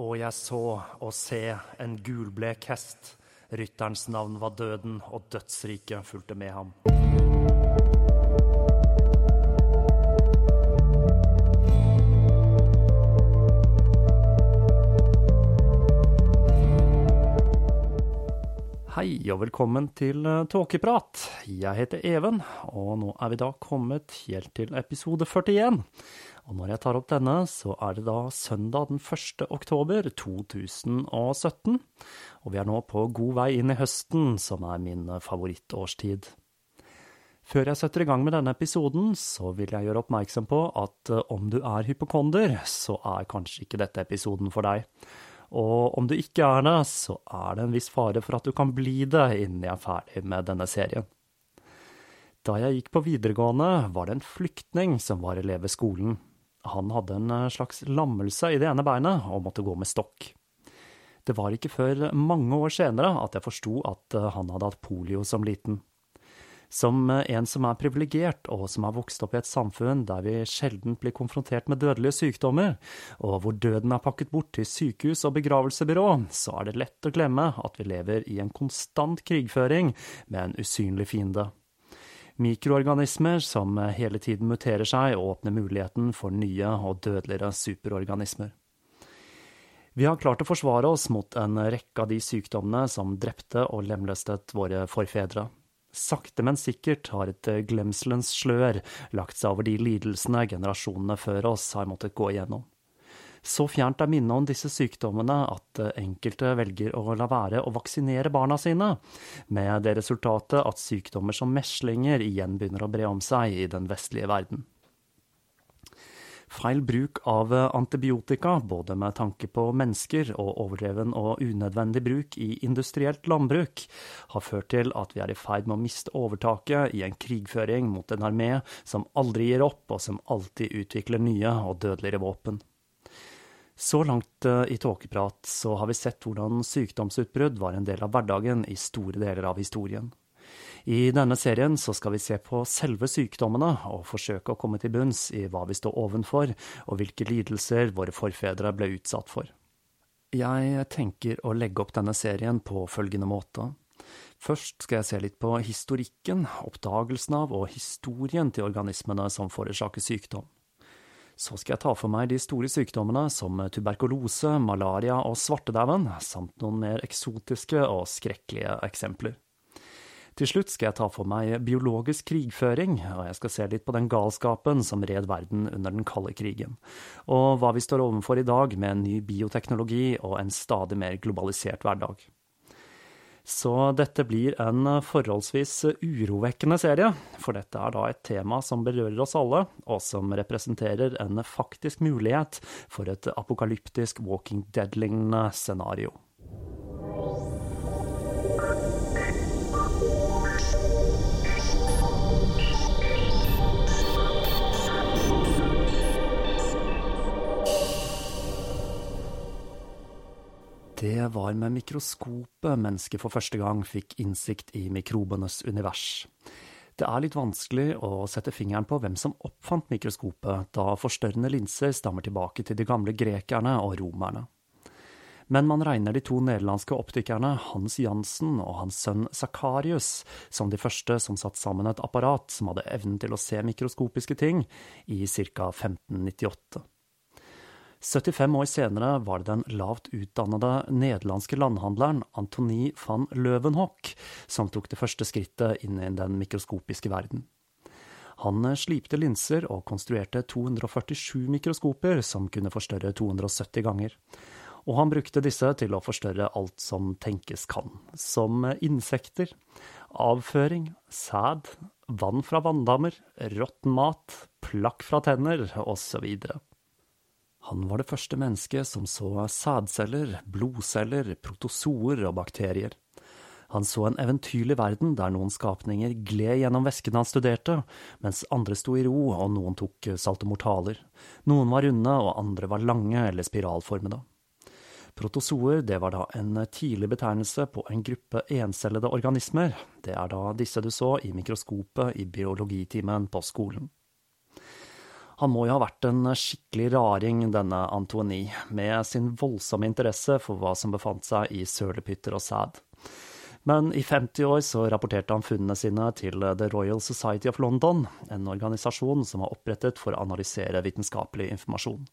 Og jeg så og se en gulblek hest. Rytterens navn var Døden, og dødsriket fulgte med ham. Hei og velkommen til eh, Tåkeprat. Jeg heter Even, og nå er vi da kommet helt til episode 41. Og når jeg tar opp denne, så er det da søndag den 1. oktober 2017. Og vi er nå på god vei inn i høsten, som er min favorittårstid. Før jeg setter i gang med denne episoden, så vil jeg gjøre oppmerksom på at eh, om du er hypokonder, så er kanskje ikke dette episoden for deg. Og om du ikke er det, så er det en viss fare for at du kan bli det innen jeg er ferdig med denne serien. Da jeg gikk på videregående, var det en flyktning som var elev ved skolen. Han hadde en slags lammelse i det ene beinet og måtte gå med stokk. Det var ikke før mange år senere at jeg forsto at han hadde hatt polio som liten. Som en som er privilegert, og som har vokst opp i et samfunn der vi sjelden blir konfrontert med dødelige sykdommer, og hvor døden er pakket bort til sykehus og begravelsebyrå, så er det lett å glemme at vi lever i en konstant krigføring med en usynlig fiende. Mikroorganismer som hele tiden muterer seg og åpner muligheten for nye og dødeligere superorganismer. Vi har klart å forsvare oss mot en rekke av de sykdommene som drepte og lemlestet våre forfedre. Sakte, men sikkert har et glemselens slør lagt seg over de lidelsene generasjonene før oss har måttet gå igjennom. Så fjernt er minnet om disse sykdommene at enkelte velger å la være å vaksinere barna sine, med det resultatet at sykdommer som meslinger igjen begynner å bre om seg i den vestlige verden. Feil bruk av antibiotika, både med tanke på mennesker og overdreven og unødvendig bruk i industrielt landbruk, har ført til at vi er i ferd med å miste overtaket i en krigføring mot en armé som aldri gir opp, og som alltid utvikler nye og dødeligere våpen. Så langt i tåkeprat så har vi sett hvordan sykdomsutbrudd var en del av hverdagen i store deler av historien. I denne serien så skal vi se på selve sykdommene og forsøke å komme til bunns i hva vi står ovenfor, og hvilke lidelser våre forfedre ble utsatt for. Jeg tenker å legge opp denne serien på følgende måte. Først skal jeg se litt på historikken, oppdagelsen av og historien til organismene som forårsaker sykdom. Så skal jeg ta for meg de store sykdommene som tuberkulose, malaria og svartedauden, samt noen mer eksotiske og skrekkelige eksempler. Til slutt skal jeg ta for meg biologisk krigføring, og jeg skal se litt på den galskapen som red verden under den kalde krigen, og hva vi står overfor i dag med en ny bioteknologi og en stadig mer globalisert hverdag. Så dette blir en forholdsvis urovekkende serie, for dette er da et tema som berører oss alle, og som representerer en faktisk mulighet for et apokalyptisk Walking Dead-lignende scenario. Det var med mikroskopet mennesket for første gang fikk innsikt i mikrobenes univers. Det er litt vanskelig å sette fingeren på hvem som oppfant mikroskopet, da forstørrende linser stammer tilbake til de gamle grekerne og romerne. Men man regner de to nederlandske optikerne Hans Jansen og hans sønn Sakarius som de første som satte sammen et apparat som hadde evnen til å se mikroskopiske ting, i ca. 1598. 75 år senere var det den lavt utdannede nederlandske landhandleren Antoni van Løvenhoek som tok det første skrittet inn i den mikroskopiske verden. Han slipte linser og konstruerte 247 mikroskoper som kunne forstørre 270 ganger. Og han brukte disse til å forstørre alt som tenkes kan, som insekter, avføring, sæd, vann fra vanndammer, råtten mat, plakk fra tenner osv. Han var det første mennesket som så sædceller, blodceller, protozoer og bakterier. Han så en eventyrlig verden der noen skapninger gled gjennom væsken han studerte, mens andre sto i ro og noen tok saltomortaler. Noen var runde og andre var lange eller spiralformede. Protozoer det var da en tidlig betegnelse på en gruppe encellede organismer. Det er da disse du så i mikroskopet i biologitimen på skolen. Han må jo ha vært en skikkelig raring, denne Antoni, med sin voldsomme interesse for hva som befant seg i sølepytter og sæd. Men i 50 år så rapporterte han funnene sine til The Royal Society of London, en organisasjon som var opprettet for å analysere vitenskapelig informasjon.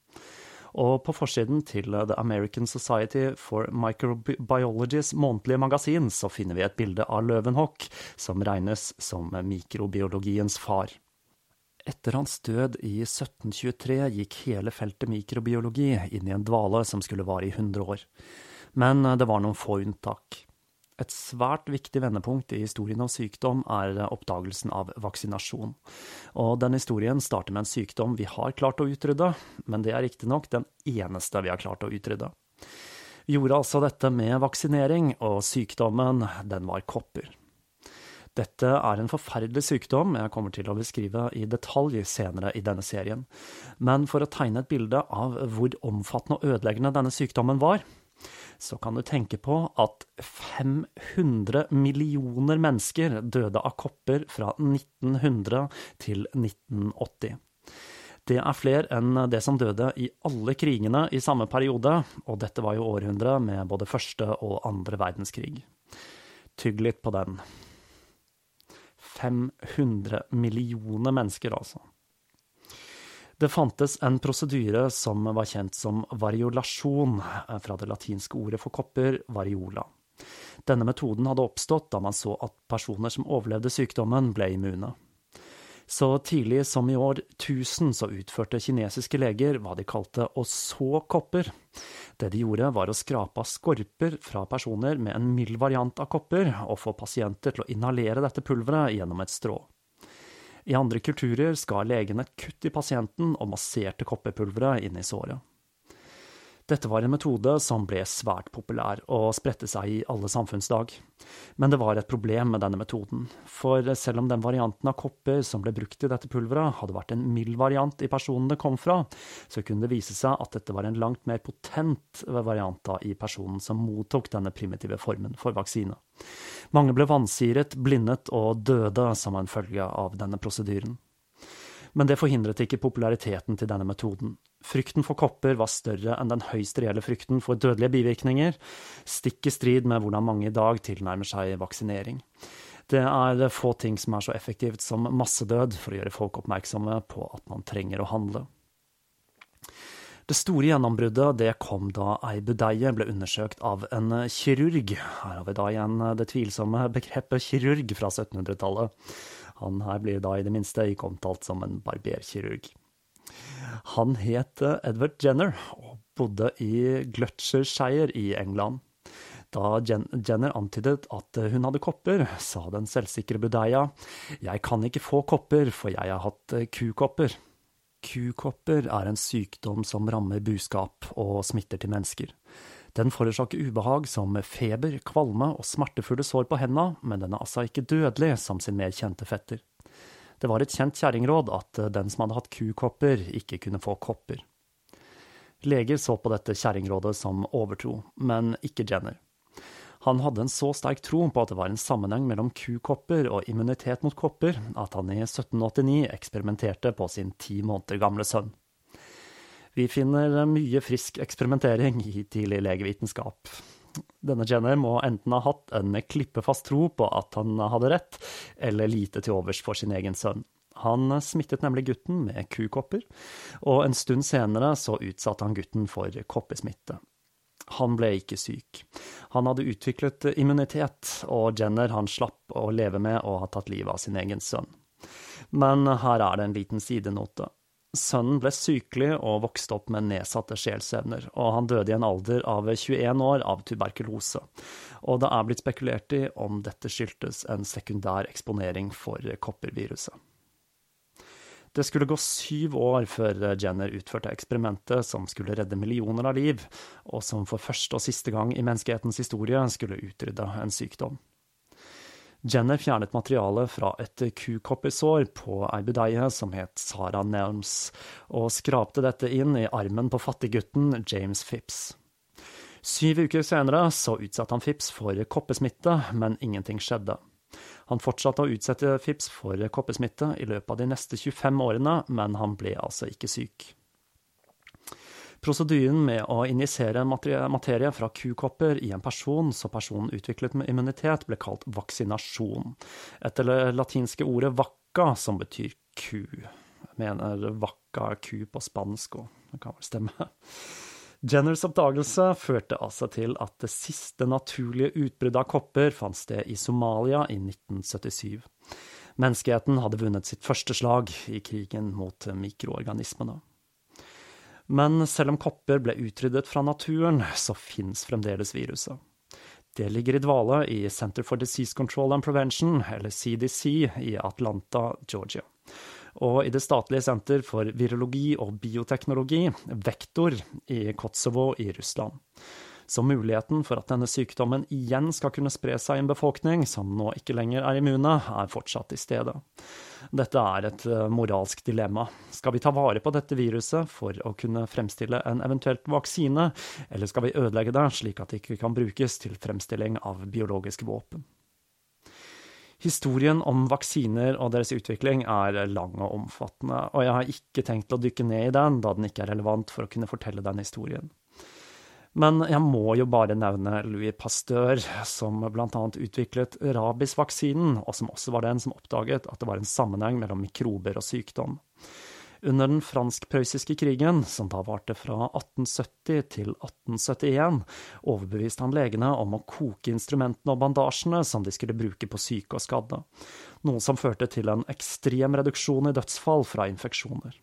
Og på forsiden til The American Society for Microbiologys månedlige magasin så finner vi et bilde av Løvenhokk, som regnes som mikrobiologiens far. Etter hans død i 1723 gikk hele feltet mikrobiologi inn i en dvale som skulle vare i 100 år. Men eh, det var noen få unntak. Et svært viktig vendepunkt i historien om sykdom er oppdagelsen av vaksinasjon. Og den historien starter med en sykdom vi har klart å utrydde, men det er riktignok den eneste vi har klart å utrydde. Vi gjorde altså dette med vaksinering, og sykdommen, den var kopper. Dette er en forferdelig sykdom jeg kommer til å beskrive i detalj senere i denne serien, men for å tegne et bilde av hvor omfattende og ødeleggende denne sykdommen var, så kan du tenke på at 500 millioner mennesker døde av kopper fra 1900 til 1980. Det er flere enn det som døde i alle krigene i samme periode, og dette var jo århundret med både første og andre verdenskrig. Tygg litt på den. 500 millioner mennesker, altså. Det fantes en prosedyre som var kjent som variolasjon, eh, fra det latinske ordet for kopper, variola. Denne metoden hadde oppstått da man så at personer som overlevde sykdommen, ble immune. Så tidlig som i år 1000 så utførte kinesiske leger hva de kalte å så kopper. Det de gjorde, var å skrape av skorper fra personer med en mild variant av kopper, og få pasienter til å inhalere dette pulveret gjennom et strå. I andre kulturer skar legene kutt i pasienten og masserte kopperpulveret inn i såret. Dette var en metode som ble svært populær og spredte seg i alle samfunnslag. Men det var et problem med denne metoden, for selv om den varianten av kopper som ble brukt i dette pulveret, hadde vært en mild variant i personen det kom fra, så kunne det vise seg at dette var en langt mer potent variant i personen som mottok denne primitive formen for vaksine. Mange ble vansiret, blindet og døde som en følge av denne prosedyren. Men det forhindret ikke populariteten til denne metoden. Frykten for kopper var større enn den høyst reelle frykten for dødelige bivirkninger, stikk i strid med hvordan mange i dag tilnærmer seg vaksinering. Det er få ting som er så effektivt som massedød for å gjøre folk oppmerksomme på at man trenger å handle. Det store gjennombruddet det kom da ei budeie ble undersøkt av en kirurg. Her har vi da igjen det tvilsomme begrepet kirurg fra 1700-tallet. Han her blir da i det minste ikke omtalt som en barberkirurg. Han het eh, Edward Jenner og bodde i Glutchershire i England. Da Jenner antydet at hun hadde kopper, sa den selvsikre budeia, jeg kan ikke få kopper, for jeg har hatt eh, kukopper. Kukopper er en sykdom som rammer buskap og smitter til mennesker. Den forårsaker ubehag som feber, kvalme og smertefulle sår på henda, men den er altså ikke dødelig som sin mer kjente fetter. Det var et kjent kjerringråd at den som hadde hatt kukopper, ikke kunne få kopper. Leger så på dette kjerringrådet som overtro, men ikke Jenner. Han hadde en så sterk tro på at det var en sammenheng mellom kukopper og immunitet mot kopper, at han i 1789 eksperimenterte på sin ti måneder gamle sønn. Vi finner mye frisk eksperimentering i tidlig legevitenskap. Denne Jenner må enten ha hatt en klippefast tro på at han hadde rett, eller lite til overs for sin egen sønn. Han smittet nemlig gutten med kukopper, og en stund senere så utsatte han gutten for koppesmitte. Han ble ikke syk. Han hadde utviklet immunitet, og Jenner han slapp å leve med å ha tatt livet av sin egen sønn. Men her er det en liten sidenote. Sønnen ble sykelig og vokste opp med nedsatte sjelsevner, og han døde i en alder av 21 år av tuberkulose. Og det er blitt spekulert i om dette skyldtes en sekundær eksponering for kopperviruset. Det skulle gå syv år før Jenner utførte eksperimentet som skulle redde millioner av liv, og som for første og siste gang i menneskehetens historie skulle utrydde en sykdom. Jenner fjernet materialet fra et kukoppisår på ei budeie som het Sara Nelms, og skrapte dette inn i armen på fattiggutten James Phipps. Syv uker senere så utsatte han Phipps for koppesmitte, men ingenting skjedde. Han fortsatte å utsette Phipps for koppesmitte i løpet av de neste 25 årene, men han ble altså ikke syk. Prosedyren med å injisere materie fra kukopper i en person så personen utviklet immunitet, ble kalt vaksinasjon, etter det latinske ordet vacca, som betyr ku. Jeg mener vacca ku på spansk, og det kan vel stemme. Jenners oppdagelse førte altså til at det siste naturlige utbruddet av kopper fant sted i Somalia i 1977. Menneskeheten hadde vunnet sitt første slag i krigen mot mikroorganismene. Men selv om kopper ble utryddet fra naturen, så fins fremdeles viruset. Det ligger i dvale i Center for Disease Control and Prevention, eller CDC, i Atlanta, Georgia. Og i det statlige senter for virologi og bioteknologi, Vektor, i Kosovo i Russland. Så muligheten for at denne sykdommen igjen skal kunne spre seg i en befolkning som nå ikke lenger er immune, er fortsatt i stedet. Dette er et eh, moralsk dilemma. Skal vi ta vare på dette viruset for å kunne fremstille en eventuelt vaksine, eller skal vi ødelegge det slik at det ikke kan brukes til fremstilling av biologiske våpen? Historien om vaksiner og deres utvikling er lang og omfattende, og jeg har ikke tenkt å dykke ned i den, da den ikke er relevant for å kunne fortelle den historien. Men jeg må jo bare nevne Louis Pasteur, som annet utviklet rabiesvaksinen, og som også var den som oppdaget at det var en sammenheng mellom mikrober og sykdom. Under den fransk-prøyssiske krigen, som da varte fra 1870 til 1871, overbeviste han legene om å koke instrumentene og bandasjene som de skulle bruke på syke og skadde, noe som førte til en ekstrem reduksjon i dødsfall fra infeksjoner.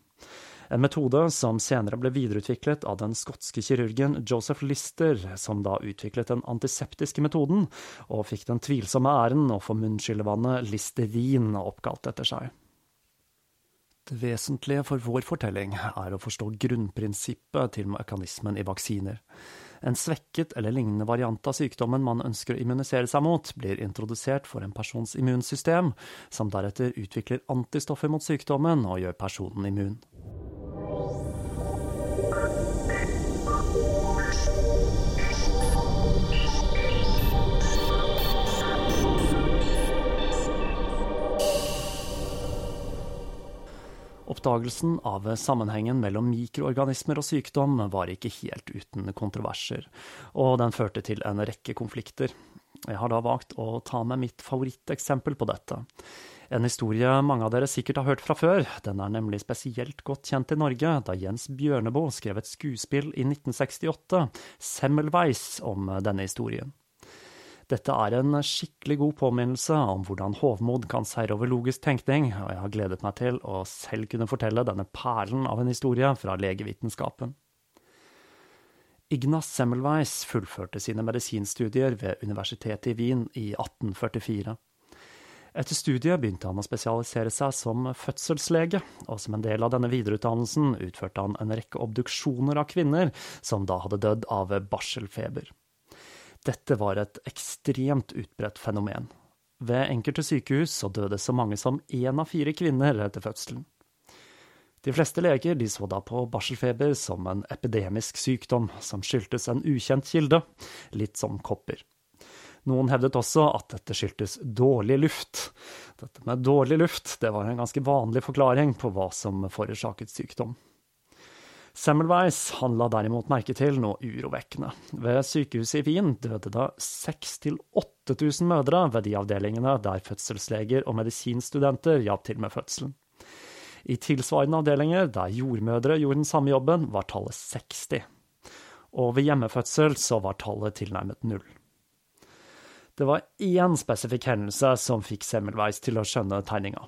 En metode som senere ble videreutviklet av den skotske kirurgen Joseph Lister, som da utviklet den antiseptiske metoden, og fikk den tvilsomme æren å få munnskyllevannet Listerin oppkalt etter seg. Det vesentlige for vår fortelling er å forstå grunnprinsippet til mekanismen i vaksiner. En svekket eller lignende variant av sykdommen man ønsker å immunisere seg mot, blir introdusert for en persons immunsystem, som deretter utvikler antistoffer mot sykdommen og gjør personen immun. Oppdagelsen av sammenhengen mellom mikroorganismer og sykdom var ikke helt uten kontroverser, og den førte til en rekke konflikter. Jeg har da valgt å ta med mitt favoritteksempel på dette. En historie mange av dere sikkert har hørt fra før. Den er nemlig spesielt godt kjent i Norge, da Jens Bjørneboe skrev et skuespill i 1968, Semmelweis, om denne historien. Dette er en skikkelig god påminnelse om hvordan hovmod kan seire over logisk tenkning, og jeg har gledet meg til å selv kunne fortelle denne perlen av en historie fra legevitenskapen. Ignas Semmelweis fullførte sine medisinstudier ved universitetet i Wien i 1844. Etter studiet begynte han å spesialisere seg som fødselslege, og som en del av denne videreutdannelsen utførte han en rekke obduksjoner av kvinner som da hadde dødd av barselfeber. Dette var et ekstremt utbredt fenomen. Ved enkelte sykehus så døde så mange som én av fire kvinner etter fødselen. De fleste leger de så da på barselfeber som en epidemisk sykdom som skyldtes en ukjent kilde, litt som kopper. Noen hevdet også at dette skyldtes dårlig luft. Dette med dårlig luft det var en ganske vanlig forklaring på hva som forårsaket sykdom. Semmelweis han la derimot merke til noe urovekkende. Ved sykehuset i Wien døde det 6000-8000 mødre ved de avdelingene der fødselsleger og medisinstudenter hjalp til med fødselen. I tilsvarende avdelinger der jordmødre gjorde den samme jobben, var tallet 60. Og ved hjemmefødsel så var tallet tilnærmet null. Det var én spesifikk hendelse som fikk Semmelweis til å skjønne tegninga.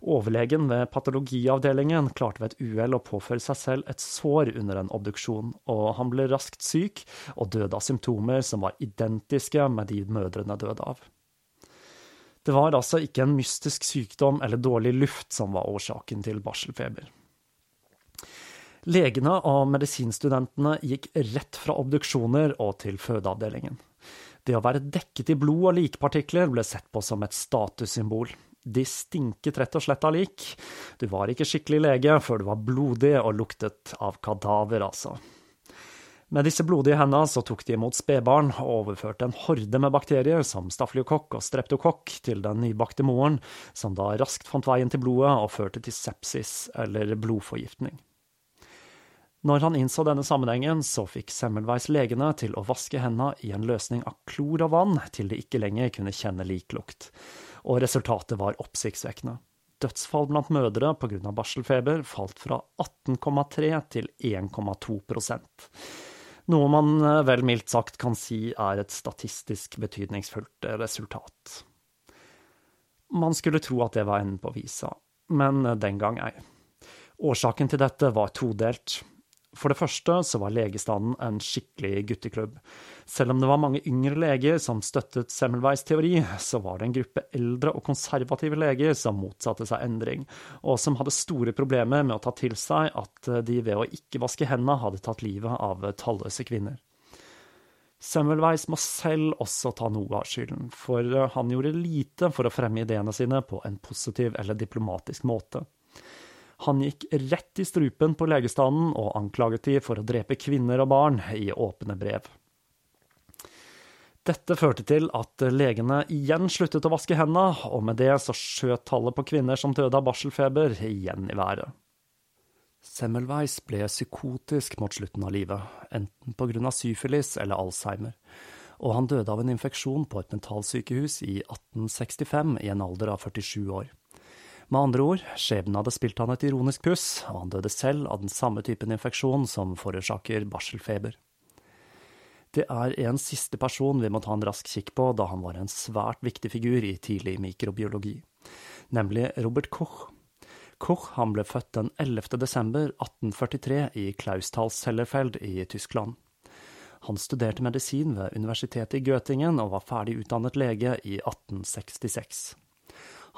Overlegen ved patologiavdelingen klarte ved et uhell å påføre seg selv et sår under en obduksjon, og han ble raskt syk og døde av symptomer som var identiske med de mødrene døde av. Det var altså ikke en mystisk sykdom eller dårlig luft som var årsaken til barselfeber. Legene og medisinstudentene gikk rett fra obduksjoner og til fødeavdelingen. Det å være dekket i blod og likpartikler ble sett på som et statussymbol. De stinket rett og slett av lik. Du var ikke skikkelig lege før du var blodig og luktet av kadaver, altså. Med disse blodige hendene så tok de imot spedbarn og overførte en horde med bakterier som stafylokokk og streptokokk til den nybakte moren, som da raskt fant veien til blodet og førte til sepsis eller blodforgiftning. Når han innså denne sammenhengen, så fikk Semmelweis legene til å vaske hendene i en løsning av klor og vann til de ikke lenger kunne kjenne liklukt og resultatet var oppsiktsvekkende. Dødsfall blant mødre pga. barselfeber falt fra 18,3 til 1,2% noe man eh, vel mildt sagt kan si er et statistisk betydningsfullt resultat. Man skulle tro at det var enden på visa, men den gang ei. Årsaken til dette var todelt. For det første så var legestanden en skikkelig gutteklubb. Selv om det var mange yngre leger som støttet Semmelweis teori, så var det en gruppe eldre og konservative leger som motsatte seg endring, og som hadde store problemer med å ta til seg at de ved å ikke vaske hendene hadde tatt livet av talløse kvinner. Semmelweis må selv også ta noe av skylden, for han gjorde lite for å fremme ideene sine på en positiv eller diplomatisk måte. Han gikk rett i strupen på legestanden og anklaget de for å drepe kvinner og barn i åpne brev. Dette førte til at legene igjen sluttet å vaske hendene, og med det så skjøt tallet på kvinner som døde av barselfeber, igjen i været. Semmelweis ble psykotisk mot slutten av livet, enten av syfilis eller alzheimer, og han døde av en infeksjon på et mentalsykehus i 1865 i en alder av 47 år. Med andre ord, skjebnen hadde spilt han et ironisk puss, og han døde selv av den samme typen infeksjon som forårsaker barselfeber. Det er en siste person vi må ta en rask kikk på, da han var en svært viktig figur i tidlig mikrobiologi, nemlig Robert Koch. Koch han ble født den 11. desember 1843 i Klausthals-Sellerfeld i Tyskland. Han studerte medisin ved universitetet i Göttingen og var ferdig utdannet lege i 1866.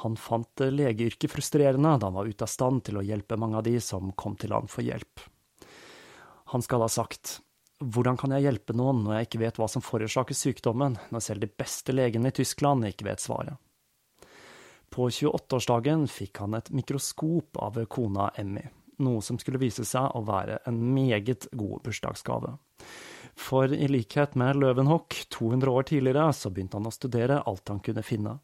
Han fant legeyrket frustrerende da han var ute av stand til å hjelpe mange av de som kom til han for hjelp. Han skal ha sagt hvordan kan jeg hjelpe noen når jeg ikke vet hva som forårsaker sykdommen, når selv de beste legene i Tyskland ikke vet svaret? På 28-årsdagen fikk han et mikroskop av kona Emmy, noe som skulle vise seg å være en meget god bursdagsgave. For i likhet med Løvenhock 200 år tidligere, så begynte han å studere alt han kunne finne.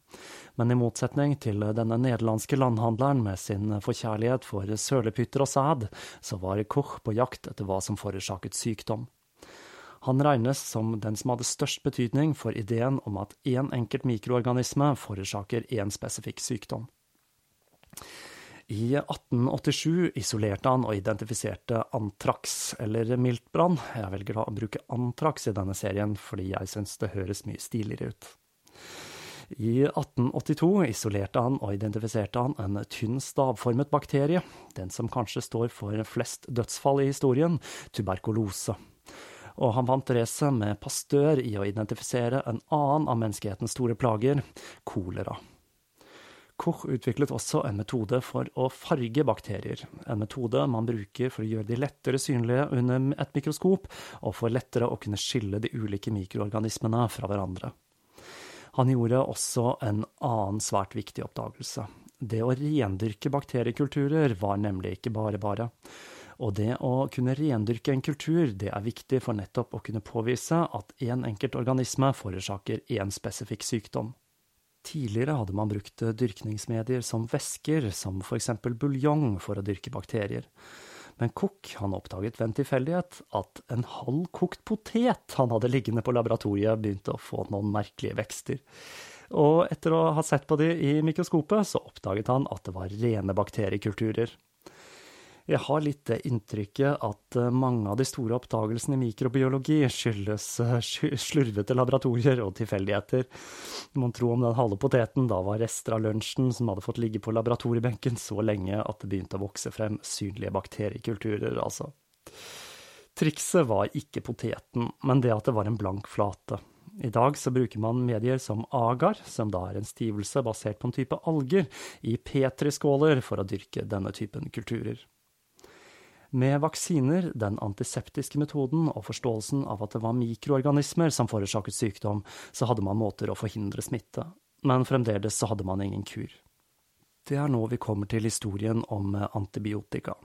Men i motsetning til denne nederlandske landhandleren med sin forkjærlighet for sølepytter og sæd, så var Koch på jakt etter hva som forårsaket sykdom. Han regnes som den som hadde størst betydning for ideen om at én enkelt mikroorganisme forårsaker én spesifikk sykdom. I 1887 isolerte han og identifiserte antrax, eller miltbrann. Jeg velger å bruke antrax i denne serien fordi jeg syns det høres mye stiligere ut. I 1882 isolerte han og identifiserte han en tynn stavformet bakterie, den som kanskje står for flest dødsfall i historien, tuberkulose. Og han vant racet med Pastør i å identifisere en annen av menneskehetens store plager, kolera. Koch utviklet også en metode for å farge bakterier, en metode man bruker for å gjøre de lettere synlige under et mikroskop, og for lettere å kunne skille de ulike mikroorganismene fra hverandre. Han gjorde også en annen svært viktig oppdagelse. Det å rendyrke bakteriekulturer var nemlig ikke bare bare. Og det å kunne rendyrke en kultur, det er viktig for nettopp å kunne påvise at én en enkelt organisme forårsaker én spesifikk sykdom. Tidligere hadde man brukt dyrkningsmedier som væsker, som eksempel buljong, for å dyrke bakterier. Men Cook han oppdaget ved en tilfeldighet at en halvkokt potet han hadde liggende på laboratoriet, begynte å få noen merkelige vekster. Og etter å ha sett på de i mikroskopet, så oppdaget han at det var rene bakteriekulturer. Jeg har litt det inntrykket at eh, mange av de store oppdagelsene i mikrobiologi skyldes eh, slurvete laboratorier og tilfeldigheter. Mon tro om den halve poteten da var rester av lunsjen som hadde fått ligge på laboratoriebenken så lenge at det begynte å vokse frem synlige bakteriekulturer, altså. Trikset var ikke poteten, men det at det var en blank flate. I dag så bruker man medier som agar, som da er en stivelse basert på en type alger, i petriskåler for å dyrke denne typen kulturer. Med vaksiner, den antiseptiske metoden og forståelsen av at det var mikroorganismer som forårsaket sykdom, så hadde man måter å forhindre smitte. Men fremdeles så hadde man ingen kur. Det er nå vi kommer til historien om antibiotika.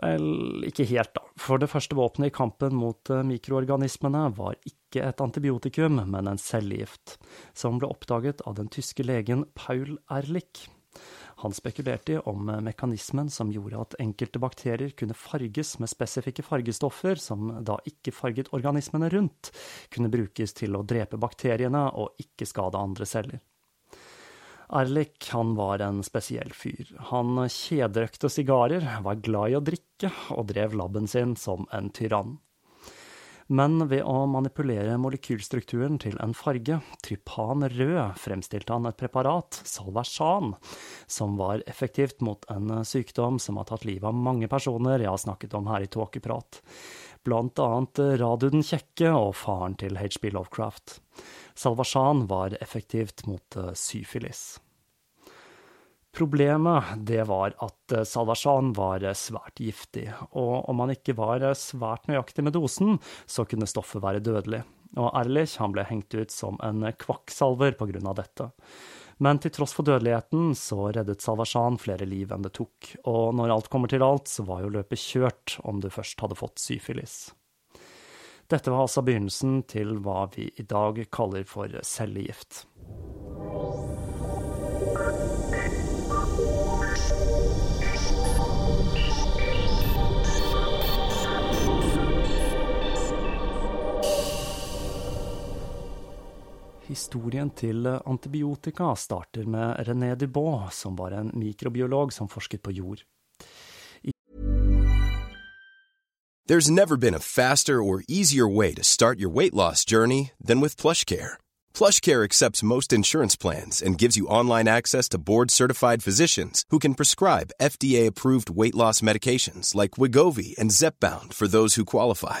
Vel, ikke helt, da. For det første våpenet i kampen mot eh, mikroorganismene var ikke et antibiotikum, men en cellegift, som ble oppdaget av den tyske legen Paul Ehrlich. Han spekulerte om mekanismen som gjorde at enkelte bakterier kunne farges med spesifikke fargestoffer som da ikke farget organismene rundt, kunne brukes til å drepe bakteriene og ikke skade andre celler. Erlik han var en spesiell fyr. Han kjedrøkte sigarer, var glad i å drikke og drev laben sin som en tyrann men ved å manipulere molekylstrukturen til en farge, trypan rød, fremstilte han et preparat, salversan, som var effektivt mot en sykdom som har tatt livet av mange personer jeg har snakket om her i Tåkeprat, blant annet Radu den kjekke og faren til HB Lovecraft. Salversan var effektivt mot syfilis. Problemet det var at eh, var eh, svært giftig, og om man ikke var eh, svært nøyaktig med dosen, så kunne stoffet være dødelig. Og Erlich han ble hengt ut som en kvakksalver av dette. Men til tross for dødeligheten så reddet salvarsan flere liv enn det tok, og når alt kommer til alt, så var jo løpet kjørt om du først hadde fått syfilis. Dette var altså begynnelsen til hva vi i dag kaller for cellegift. Historien til antibiotika starter med René som var en mikrobiolog som forsket på jord. There's never been a faster or easier way to start your weight loss journey than with PlushCare. PlushCare accepts most insurance plans and gives you online access to board-certified physicians who can prescribe FDA-approved weight loss medications like Wigovi and Zepbound for those who qualify.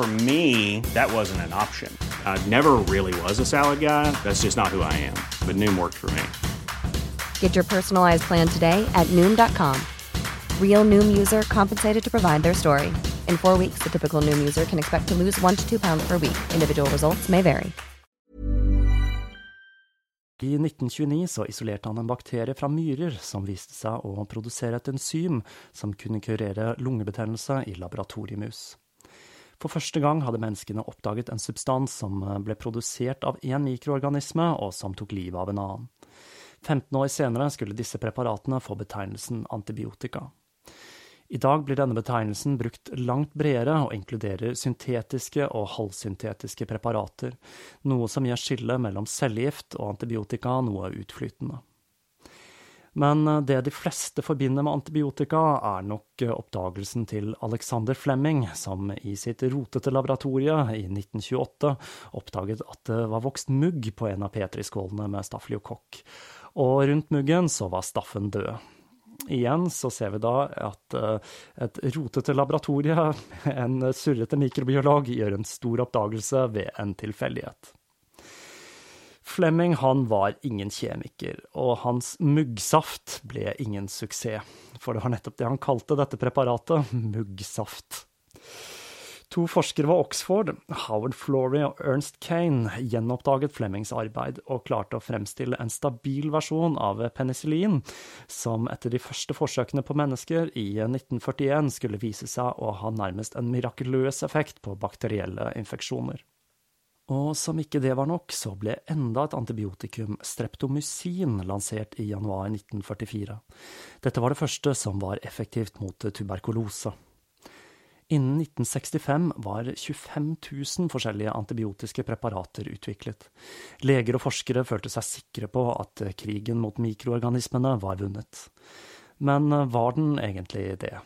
For me, that wasn't an option. I never really was a salad guy. That's just not who I am. But Noom worked for me. Get your personalized plan today at Noom.com. Real Noom user compensated to provide their story. In four weeks, the typical Noom user can expect to lose one to two pounds per week. Individual results may vary. I 1929 så isolerte han en bakterie fra myrer som viste seg å produsere et enzym som kunne kurere lungebetennelse i laboratoriemus. For første gang hadde menneskene oppdaget en substans som ble produsert av én mikroorganisme, og som tok livet av en annen. 15 år senere skulle disse preparatene få betegnelsen antibiotika. I dag blir denne betegnelsen brukt langt bredere og inkluderer syntetiske og halvsyntetiske preparater, noe som gjør skillet mellom cellegift og antibiotika noe utflytende. Men det de fleste forbinder med antibiotika, er nok oppdagelsen til Alexander Flemming, som i sitt rotete laboratorie i 1928 oppdaget at det var vokst mugg på en av petriskålene med stafylokokke, og rundt muggen så var staffen død. Igjen så ser vi da at et rotete laboratorie, en surrete mikrobiolog, gjør en stor oppdagelse ved en tilfeldighet. Flemming han var ingen kjemiker, og hans muggsaft ble ingen suksess, for det var nettopp det han kalte dette preparatet, muggsaft. To forskere ved Oxford, Howard Flory og Ernst Kane, gjenoppdaget Flemings arbeid og klarte å fremstille en stabil versjon av penicillin, som etter de første forsøkene på mennesker i 1941 skulle vise seg å ha nærmest en mirakuløs effekt på bakterielle infeksjoner. Og som ikke det var nok, så ble enda et antibiotikum, streptomycin, lansert i januar 1944. Dette var det første som var effektivt mot tuberkulose. Innen 1965 var 25 000 forskjellige antibiotiske preparater utviklet. Leger og forskere følte seg sikre på at krigen mot mikroorganismene var vunnet. Men var den egentlig det?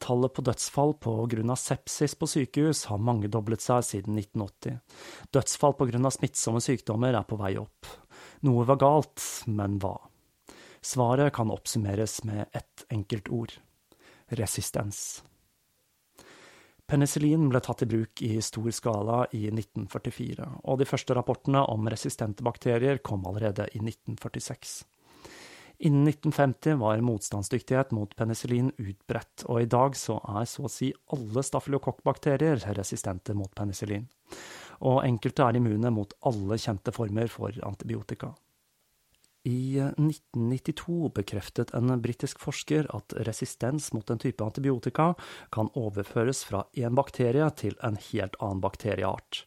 Tallet på dødsfall av sepsis på sykehus har mangedoblet seg siden 1980. Dødsfall av smittsomme sykdommer er på vei opp. Noe var galt, men hva? Svaret kan oppsummeres med ett enkelt ord resistens. Penicillin ble tatt i bruk i stor skala i 1944, og de første rapportene om resistente bakterier kom allerede i 1946. Innen 1950 var motstandsdyktighet mot penicillin utbredt, og i dag så er så å si alle stafylokokkbakterier resistente mot penicillin. Og enkelte er immune mot alle kjente former for antibiotika. I 1992 bekreftet en britisk forsker at resistens mot en type antibiotika kan overføres fra én bakterie til en helt annen bakterieart.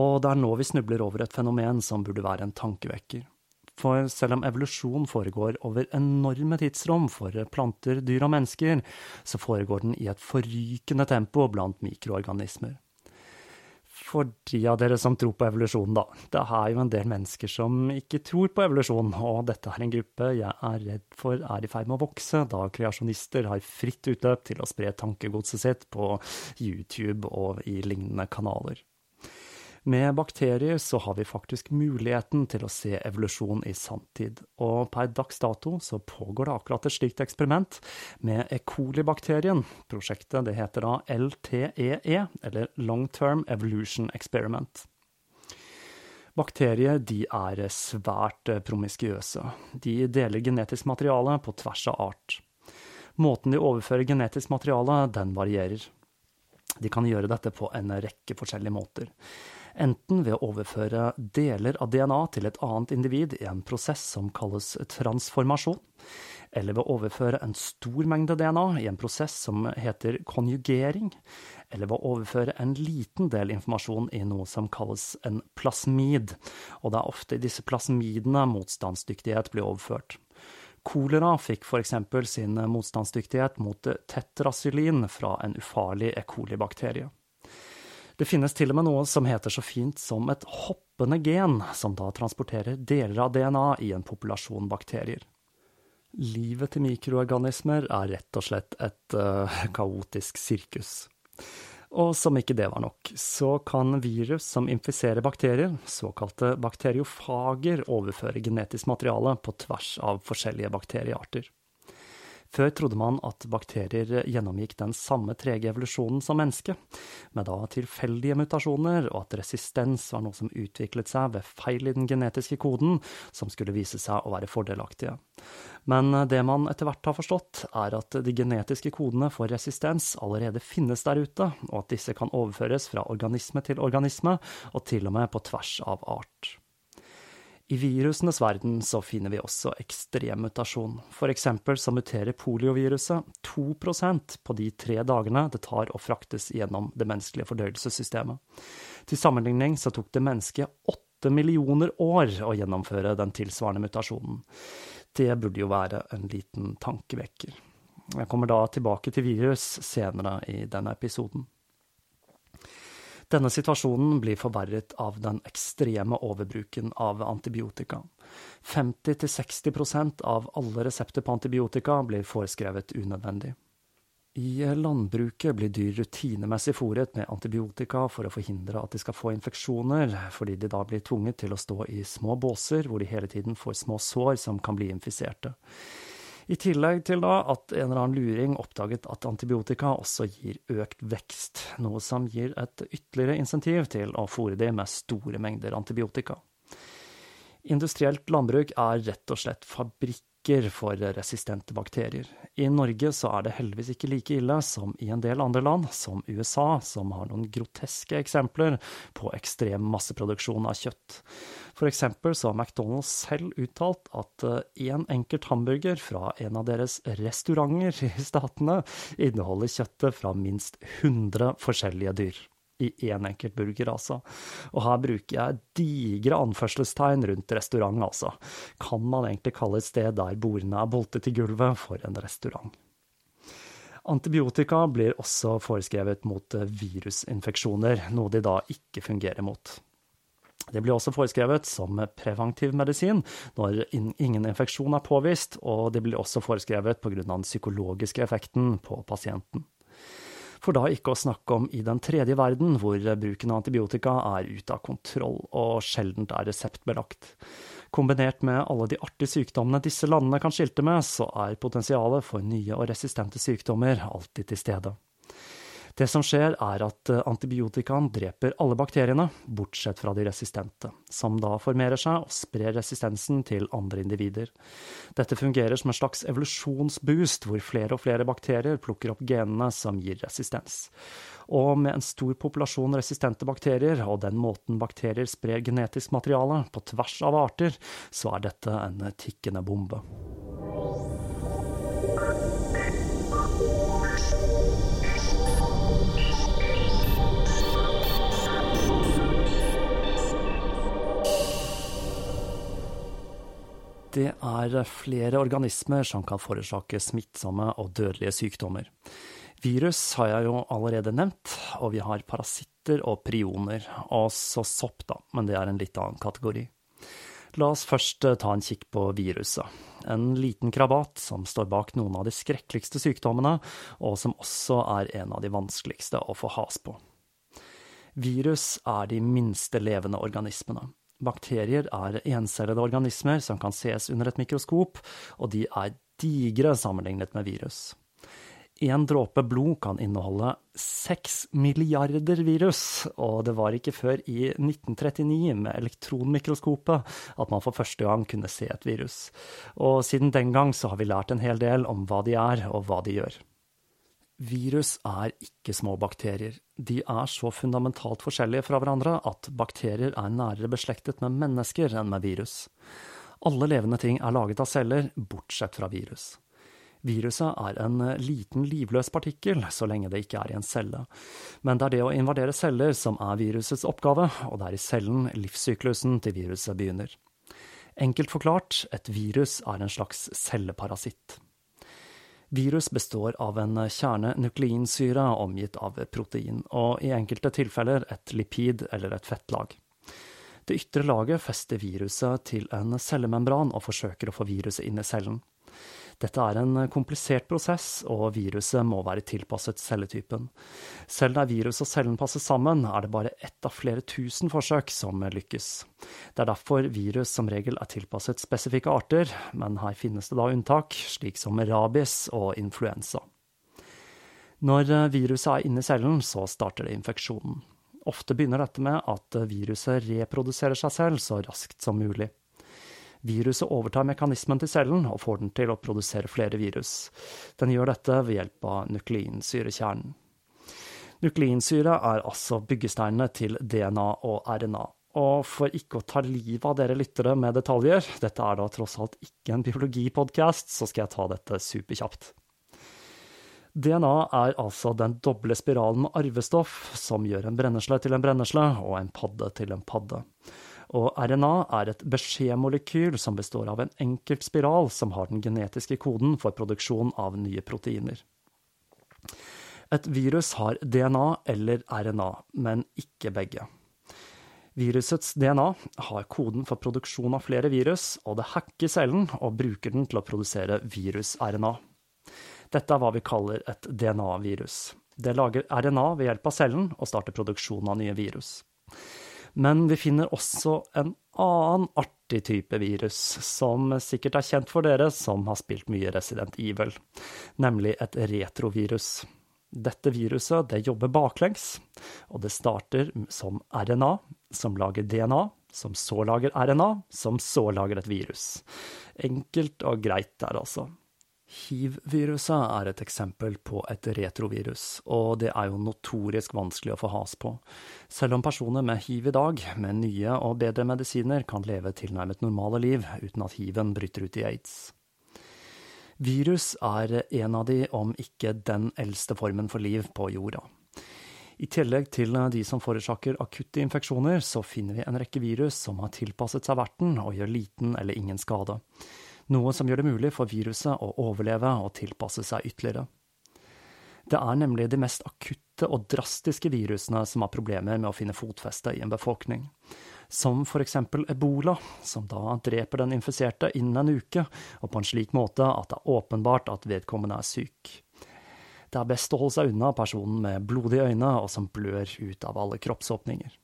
Og det er nå vi snubler over et fenomen som burde være en tankevekker. For selv om evolusjon foregår over enorme tidsrom for planter, dyr og mennesker, så foregår den i et forrykende tempo blant mikroorganismer for de av dere som tror på evolusjon, da. Det er jo en del mennesker som ikke tror på evolusjon, og dette er en gruppe jeg er redd for er i ferd med å vokse, da kreasjonister har fritt utløp til å spre tankegodset sitt på YouTube og i lignende kanaler. Med bakterier så har vi faktisk muligheten til å se evolusjon i sanntid, og per dags dato så pågår det akkurat et slikt eksperiment med E. coli-bakterien. Prosjektet det heter da LTEE, e, eller Long Term Evolution Experiment. Bakterier de er svært promiskuøse. De deler genetisk materiale på tvers av art. Måten de overfører genetisk materiale, den varierer. De kan gjøre dette på en rekke forskjellige måter enten ved å overføre deler av DNA til et annet individ i en prosess som kalles transformasjon, eller ved å overføre en stor mengde DNA i en prosess som heter konjugering, eller ved å overføre en liten del informasjon i noe som kalles en plasmid, og det er ofte i disse plasmidene motstandsdyktighet blir overført. Kolera fikk eksempel sin motstandsdyktighet mot tetrasylin fra en ufarlig E. coli-bakterie. Det finnes til og med noe som heter så fint som et hoppende gen, som da transporterer deler av DNA i en populasjon bakterier. Livet til mikroorganismer er rett og slett et uh, kaotisk sirkus. Og som ikke det var nok, så kan virus som infiserer bakterier, såkalte bakteriofager, overføre genetisk materiale på tvers av forskjellige bakteriearter. Før trodde man at bakterier gjennomgikk den samme trege evolusjonen som mennesket, med da tilfeldige mutasjoner, og at resistens var noe som utviklet seg ved feil i den genetiske koden, som skulle vise seg å være fordelaktige. Men det man etter hvert har forstått, er at de genetiske kodene for resistens allerede finnes der ute, og at disse kan overføres fra organisme til organisme, og til og med på tvers av art. I virusenes verden så finner vi også ekstrem mutasjon. Eksempel så muterer polioviruset 2% på de tre dagene det tar å fraktes gjennom det menneskelige fordøyelsessystemet. Til sammenligning så tok det mennesket åtte millioner år å gjennomføre den tilsvarende mutasjonen. Det burde jo være en liten tankevekker. Jeg kommer da tilbake til virus senere i denne episoden. Denne situasjonen blir forverret av den ekstreme overbruken av antibiotika. 50-60% av alle resepter på antibiotika blir foreskrevet unødvendig. I landbruket blir dyr rutinemessig fôret med antibiotika for å forhindre at de skal få infeksjoner, fordi de da blir tvunget til å stå i små båser hvor de hele tiden får små sår som kan bli infiserte. I tillegg til da at en eller annen luring oppdaget at antibiotika også gir økt vekst, noe som gir et ytterligere insentiv til å fòre de med store mengder antibiotika. Industrielt landbruk er rett og slett fabrikk marker for resistente bakterier. I Norge så er det heldigvis ikke like ille som i en del andre land, som USA, som har noen groteske eksempler på ekstrem masseproduksjon av kjøtt. For eksempel så har McDonald's selv uttalt at én eh, enkelt hamburger fra en av deres restauranter i statene inneholder kjøttet fra minst 100 forskjellige dyr i én enkelt burger, altså. Og her bruker jeg digre anførselstegn rundt restaurant, altså. Kan man egentlig kalle et sted der bordene er boltet i gulvet, for en restaurant? Antibiotika blir også foreskrevet mot virusinfeksjoner, noe de da ikke fungerer mot. Det blir også foreskrevet som preventiv medisin når ingen infeksjon er påvist, og det blir også foreskrevet pga. den psykologiske effekten på pasienten. For da ikke å snakke om i den tredje verden, hvor bruken av antibiotika er ute av kontroll og sjeldent er reseptbelagt. Kombinert med alle de artige sykdommene disse landene kan skilte med, så er potensialet for nye og resistente sykdommer alltid til stede. Det som skjer, er at eh, antibiotikaen dreper alle bakteriene, bortsett fra de resistente, som da formerer seg og sprer resistensen til andre individer. Dette fungerer som en slags evolusjonsboost, hvor flere og flere bakterier plukker opp genene som gir resistens. Og med en stor populasjon resistente bakterier, og den måten bakterier sprer genetisk materiale på tvers av arter, så er dette en tikkende bombe. Det er flere organismer som kan forårsake smittsomme og dødelige sykdommer. Virus har jeg jo allerede nevnt, og vi har parasitter og prioner, og så sopp, da, men det er en litt annen kategori. La oss først eh, ta en kikk på viruset. En liten krabat som står bak noen av de skrekkeligste sykdommene, og som også er en av de vanskeligste å få has på. Virus er de minste levende organismene. Bakterier er encellede organismer som kan ses under et mikroskop, og de er digre sammenlignet med virus. En dråpe blod kan inneholde seks milliarder virus, og det var ikke før i 1939 med elektronmikroskopet at man for første gang kunne se et virus. Og siden den gang så har vi lært en hel del om hva de er, og hva de gjør. Virus er ikke små bakterier. De er så fundamentalt forskjellige fra hverandre at bakterier er nærere beslektet med mennesker enn med virus. Alle levende ting er laget av celler, bortsett fra virus. Viruset er en liten livløs partikkel, så lenge det ikke er i en celle. Men det er det å invadere celler som er virusets oppgave, og det er i cellen livssyklusen til viruset begynner. Enkelt forklart, et virus er en slags celleparasitt. Virus består av en kjerne nukleinsyre omgitt av protein, og i enkelte tilfeller et lipid eller et fettlag. Det ytre laget fester viruset til en cellemembran og forsøker å få viruset inn i cellen. Dette er en komplisert prosess, og viruset må være tilpasset celletypen. Selv der virus og cellen passer sammen, er det bare ett av flere tusen forsøk som lykkes. Det er derfor virus som regel er tilpasset spesifikke arter, men her finnes det da unntak, slik som rabies og influensa. Når viruset er inne i cellen, så starter det infeksjonen. Ofte begynner dette med at viruset reproduserer seg selv så raskt som mulig. Viruset overtar mekanismen til cellen og får den til å produsere flere virus. Den gjør dette ved hjelp av nukleinsyrekjernen. Nukleinsyre er altså byggesteinene til DNA og RNA. Og for ikke å ta livet av dere lyttere med detaljer, dette er da tross alt ikke en biologipodkast, så skal jeg ta dette superkjapt. DNA er altså den doble spiralen med arvestoff som gjør en brennesle til en brennesle og en padde til en padde og RNA er et beskjedmolekyl som består av en enkelt spiral som har den genetiske koden for produksjon av nye proteiner. Et virus har DNA eller RNA, men ikke begge. Virusets DNA har koden for produksjon av flere virus, og det hacker cellen og bruker den til å produsere virus-RNA. Dette er hva vi kaller et DNA-virus. Det lager RNA ved hjelp av cellen og starter produksjon av nye virus. Men vi finner også en annen artig type virus, som sikkert er kjent for dere som har spilt mye Resident Evil, nemlig et retrovirus. Dette viruset det jobber baklengs, og det starter som RNA, som lager DNA, som så lager RNA, som så lager et virus. Enkelt og greit der, altså. Hiv-viruset er et eksempel på et retrovirus, og det er jo notorisk vanskelig å få has på, selv om personer med hiv i dag, med nye og bedre medisiner, kan leve tilnærmet normale liv uten at hiven bryter ut i aids. Virus er en av de, om ikke den eldste formen for liv på jorda. I tillegg til de som forårsaker akutte infeksjoner, så finner vi en rekke virus som har tilpasset seg verten og gjør liten eller ingen skade noe som gjør det mulig for viruset å overleve og tilpasse seg ytterligere. Det er nemlig de mest akutte og drastiske virusene som har problemer med å finne fotfeste i en befolkning, som eksempel ebola, som da dreper den infiserte innen en uke, og på en slik måte at det er åpenbart at vedkommende er syk. Det er best å holde seg unna personen med blodige øyne og som blør ut av alle kroppsåpninger.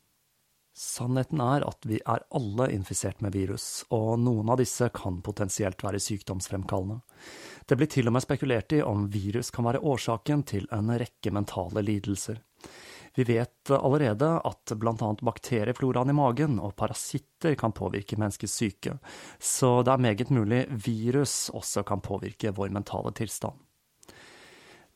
Sannheten er at vi er alle infisert med virus, og noen av disse kan potensielt være sykdomsfremkallende. Det blir til og med spekulert i om virus kan være årsaken til en rekke mentale lidelser. Vi vet allerede at annet bakteriefloraen i magen og parasitter kan påvirke menneskets syke, så det er meget mulig virus også kan påvirke vår mentale tilstand.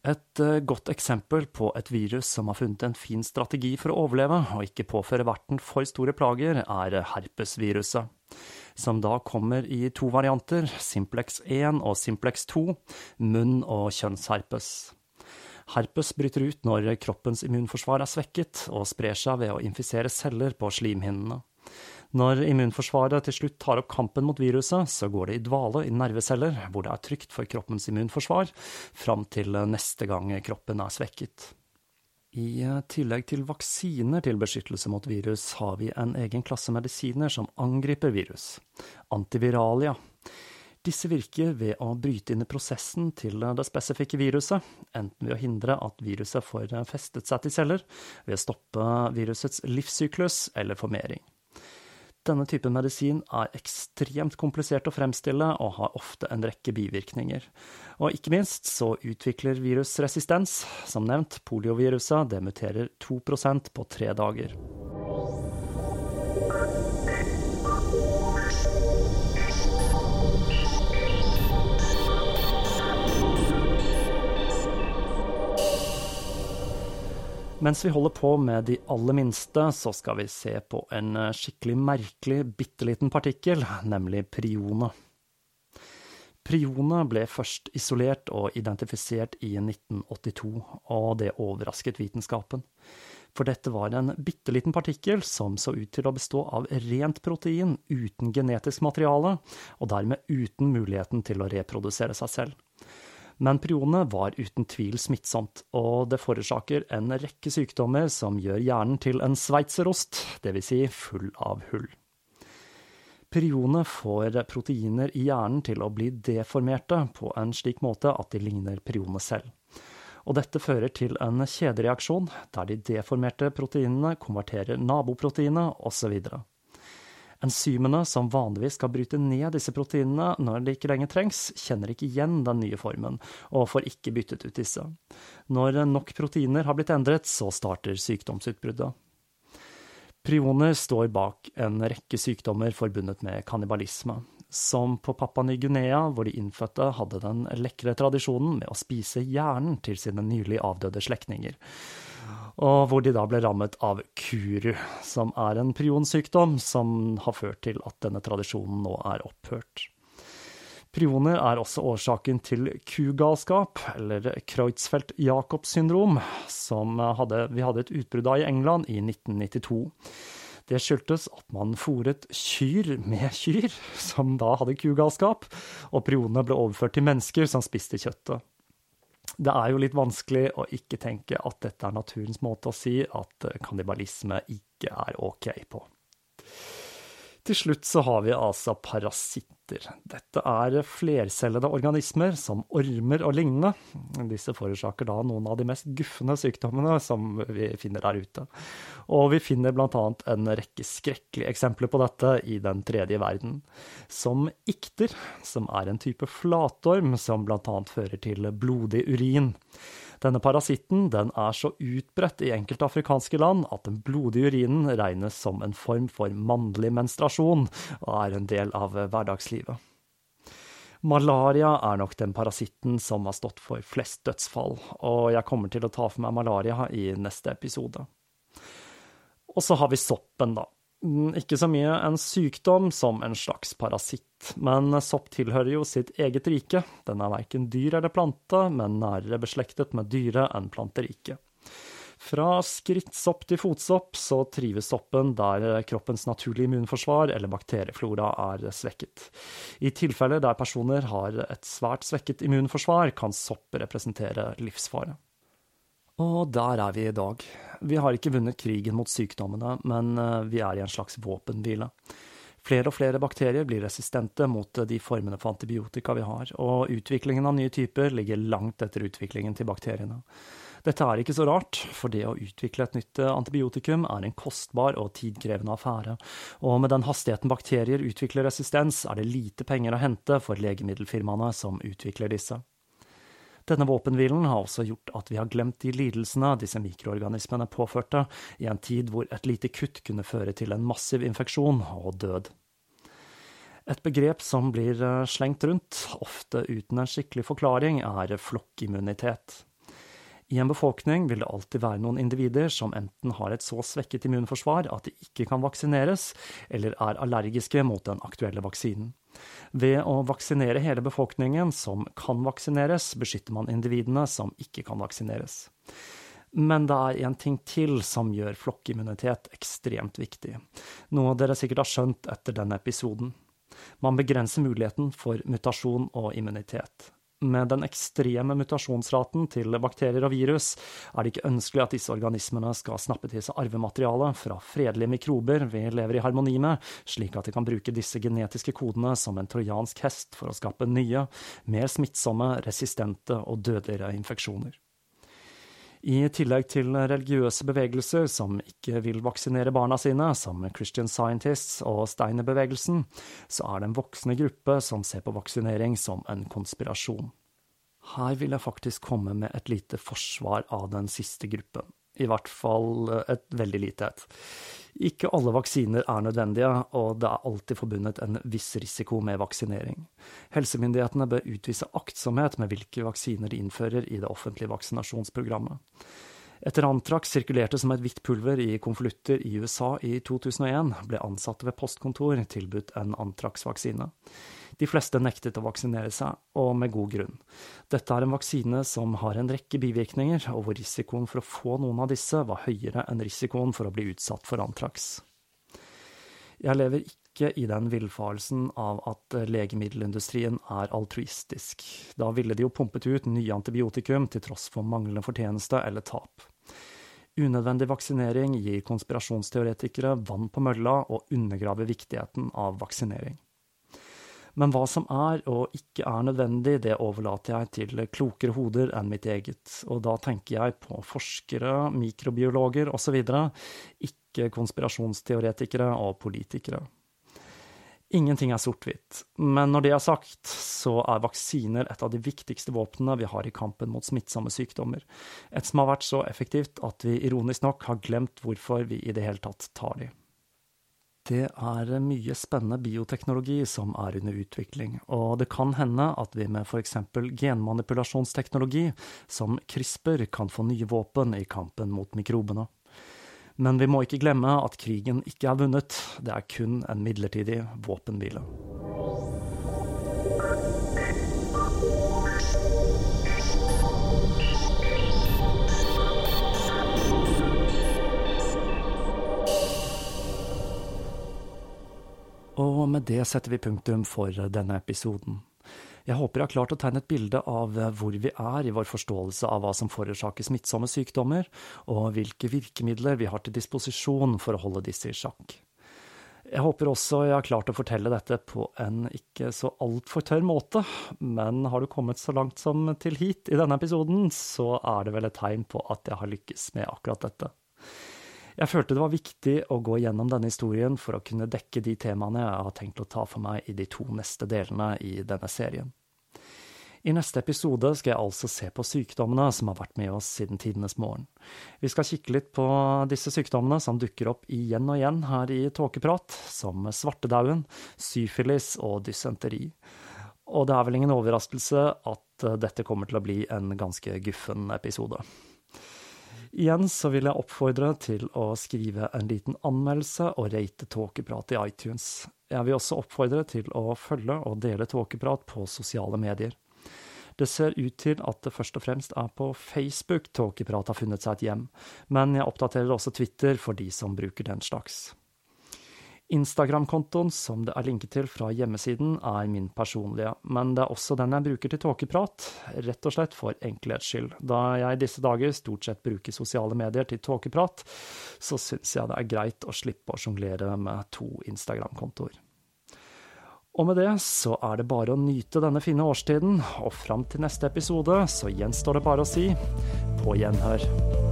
Et eh, godt eksempel på et virus som har funnet en fin strategi for å overleve og ikke påføre verten for store plager, er herpesviruset, som da kommer i to varianter, simplex 1 og simplex 2, munn- og kjønnsherpes. Herpes bryter ut når kroppens immunforsvar er svekket, og sprer seg ved å infisere celler på slimhinnene. Når immunforsvaret til slutt tar opp kampen mot viruset, så går det i dvale i nerveceller, hvor det er trygt for kroppens immunforsvar, fram til neste gang kroppen er svekket. I tillegg til vaksiner til beskyttelse mot virus, har vi en egen klasse medisiner som angriper virus, antiviralia. Disse virker ved å bryte inn i prosessen til det spesifikke viruset, enten ved å hindre at viruset får festet seg til celler, ved å stoppe virusets livssyklus eller formering. Denne typen medisin er ekstremt komplisert å fremstille og har ofte en rekke bivirkninger. Og ikke minst så utvikler virus resistens. Som nevnt, polioviruset det muterer 2% på tre dager. Mens vi holder på med de aller minste, så skal vi se på en eh, skikkelig merkelig, bitte liten partikkel, nemlig prionet. Prionet ble først isolert og identifisert i 1982, og det overrasket vitenskapen. For dette var en bitte liten partikkel som så ut til å bestå av rent protein uten genetisk materiale, og dermed uten muligheten til å reprodusere seg selv. Men prionet var uten tvil smittsomt, og det forårsaker en rekke sykdommer som gjør hjernen til en sveitserost, dvs. Si full av hull. Prionet får proteiner i hjernen til å bli deformerte på en slik måte at de ligner prionene selv. Og dette fører til en kjedereaksjon, der de deformerte proteinene konverterer naboproteinet, osv. Enzymene som vanligvis skal bryte ned disse proteinene når det ikke lenger trengs, kjenner ikke igjen den nye formen, og får ikke byttet ut disse. Når nok proteiner har blitt endret, så starter sykdomsutbruddet. Prioner står bak en rekke sykdommer forbundet med kannibalisme, som på Papua Ny-Guinea, hvor de innfødte hadde den lekre tradisjonen med å spise hjernen til sine nylig avdøde slektninger, og hvor de da ble rammet av kuru, som er en prionsykdom som har ført til at denne tradisjonen nå er opphørt. Prioner er også årsaken til kugalskap, eller Kreutzfeldt-Jacobs syndrom, som hadde, vi hadde et utbrudd av i England i 1992. Det skyldtes at man fòret kyr med kyr, som da hadde kugalskap, og prionene ble overført til mennesker som spiste kjøttet. Det er jo litt vanskelig å ikke tenke at dette er naturens måte å si at kannibalisme ikke er ok på. Til slutt så har vi altså parasitter. Dette er flercellede organismer som ormer og lignende. Disse forårsaker da noen av de mest guffende sykdommene som vi finner der ute. Og vi finner annet en rekke skrekkelige eksempler på dette i den tredje verden. Som ikter, som er en type flatorm som annet fører til blodig urin. Denne parasitten den er så utbredt i enkelte afrikanske land at den blodige urinen regnes som en form for mannlig menstruasjon, og er en del av hverdagslivet. Malaria er nok den parasitten som har stått for flest dødsfall, og jeg kommer til å ta for meg malaria i neste episode. Og så har vi soppen, da. Mm, ikke så mye en sykdom som en slags parasitt, men sopp tilhører jo sitt eget rike. Den er verken dyr eller plante, men nærere beslektet med dyre- enn planteriket. Fra skrittsopp til fotsopp så trives soppen der kroppens naturlige immunforsvar eller bakterieflora er svekket. I tilfeller der personer har et svært svekket immunforsvar, kan sopp representere livsfare. Og der er vi i dag. Vi har ikke vunnet krigen mot sykdommene, men eh, vi er i en slags våpenhvile. Flere og flere bakterier blir resistente mot de formene for antibiotika vi har, og utviklingen av nye typer ligger langt etter utviklingen til bakteriene. Dette er ikke så rart, for det å utvikle et nytt eh, antibiotikum er en kostbar og tidkrevende affære, og med den hastigheten bakterier utvikler resistens, er det lite penger å hente for legemiddelfirmaene som utvikler disse. Denne våpenhvilen har også gjort at vi har glemt de lidelsene disse mikroorganismene påførte, i en tid hvor et lite kutt kunne føre til en massiv infeksjon og død. Et begrep som blir eh, slengt rundt, ofte uten en skikkelig forklaring, er flokkimmunitet. I en befolkning vil det alltid være noen individer som enten har et så svekket immunforsvar at de ikke kan vaksineres, eller er allergiske mot den aktuelle vaksinen. Ved å vaksinere hele befolkningen som kan vaksineres, beskytter man individene som ikke kan vaksineres. Men det er en ting til som gjør flokkimmunitet ekstremt viktig, noe dere sikkert har skjønt etter denne episoden. Man begrenser muligheten for mutasjon og immunitet. Med den ekstreme mutasjonsraten til bakterier og virus er det ikke ønskelig at disse organismene skal snappe til seg arvemateriale fra fredelige mikrober vi lever i harmoni med, slik at de kan bruke disse genetiske kodene som en trojansk hest for å skape nye, mer smittsomme, resistente og dødeligere infeksjoner. I tillegg til religiøse bevegelser som ikke vil vaksinere barna sine, som Christian Scientists og Steinerbevegelsen, så er det en voksende gruppe som ser på vaksinering som en konspirasjon. Her vil jeg faktisk komme med et lite forsvar av den siste gruppen. I hvert fall et veldig lite et. Ikke alle vaksiner er nødvendige, og det er alltid forbundet en viss risiko med vaksinering. Helsemyndighetene bør utvise aktsomhet med hvilke vaksiner de innfører i det offentlige vaksinasjonsprogrammet. Etter antrax sirkulerte som et hvitt pulver i konvolutter i USA i 2001, ble ansatte ved postkontor tilbudt en antrax-vaksine. De fleste nektet å vaksinere seg, og med god grunn. Dette er en vaksine som har en rekke bivirkninger, og hvor risikoen for å få noen av disse var høyere enn risikoen for å bli utsatt for antrax. Jeg lever ikke i den villfarelsen av at legemiddelindustrien er altruistisk. Da ville de jo pumpet ut nye antibiotikum til tross for manglende fortjeneste eller tap. Unødvendig vaksinering gir konspirasjonsteoretikere vann på mølla og undergraver viktigheten av vaksinering. Men hva som er og ikke er nødvendig, det overlater jeg til klokere hoder enn mitt eget, og da tenker jeg på forskere, mikrobiologer osv., ikke konspirasjonsteoretikere og politikere. Ingenting er sort-hvitt, men når det er sagt, så er vaksiner et av de viktigste våpnene vi har i kampen mot smittsomme sykdommer, et som har vært så effektivt at vi ironisk nok har glemt hvorfor vi i det hele tatt tar de. Det er mye spennende bioteknologi som er under utvikling, og det kan hende at vi med eksempel genmanipulasjonsteknologi, som CRISPR, kan få nye våpen i kampen mot mikrobene. Men vi må ikke glemme at krigen ikke er vunnet, det er kun en midlertidig våpenhvile. Og med det setter vi punktum for denne episoden. Jeg håper jeg har klart å tegne et bilde av eh, hvor vi er i vår forståelse av hva som forårsaker smittsomme sykdommer, og hvilke virkemidler vi har til disposisjon for å holde disse i sjakk. Jeg håper også jeg har klart å fortelle dette på en ikke så altfor tørr måte, men har du kommet så langt som til hit i denne episoden, så er det vel et tegn på at jeg har lykkes med akkurat dette. Jeg følte det var viktig å gå gjennom denne historien for å kunne dekke de temaene jeg har tenkt å ta for meg i de to neste delene i denne serien. I neste episode skal jeg altså se på sykdommene som har vært med oss siden tidenes morgen. Vi skal kikke litt på disse sykdommene som dukker opp igjen og igjen her i Tåkeprat, som svartedauden, syfilis og dysenteri. Og det er vel ingen overraskelse at dette kommer til å bli en ganske guffen episode. Igjen så vil jeg oppfordre til å skrive en liten anmeldelse og rate Tåkeprat i iTunes. Jeg vil også oppfordre til å følge og dele Tåkeprat på sosiale medier. Det ser ut til at det først og fremst er på Facebook Tåkeprat har funnet seg et hjem, men jeg oppdaterer også Twitter for de som bruker den slags. Instagram-kontoen som det er linket til fra hjemmesiden, er min personlige, men det er også den jeg bruker til tåkeprat, rett og slett for enkelhets skyld. Da jeg i disse dager stort sett bruker sosiale medier til tåkeprat, så syns jeg det er greit å slippe å sjonglere med to Instagram-kontoer. Og med det så er det bare å nyte denne fine årstiden, og fram til neste episode så gjenstår det bare å si på gjenhør.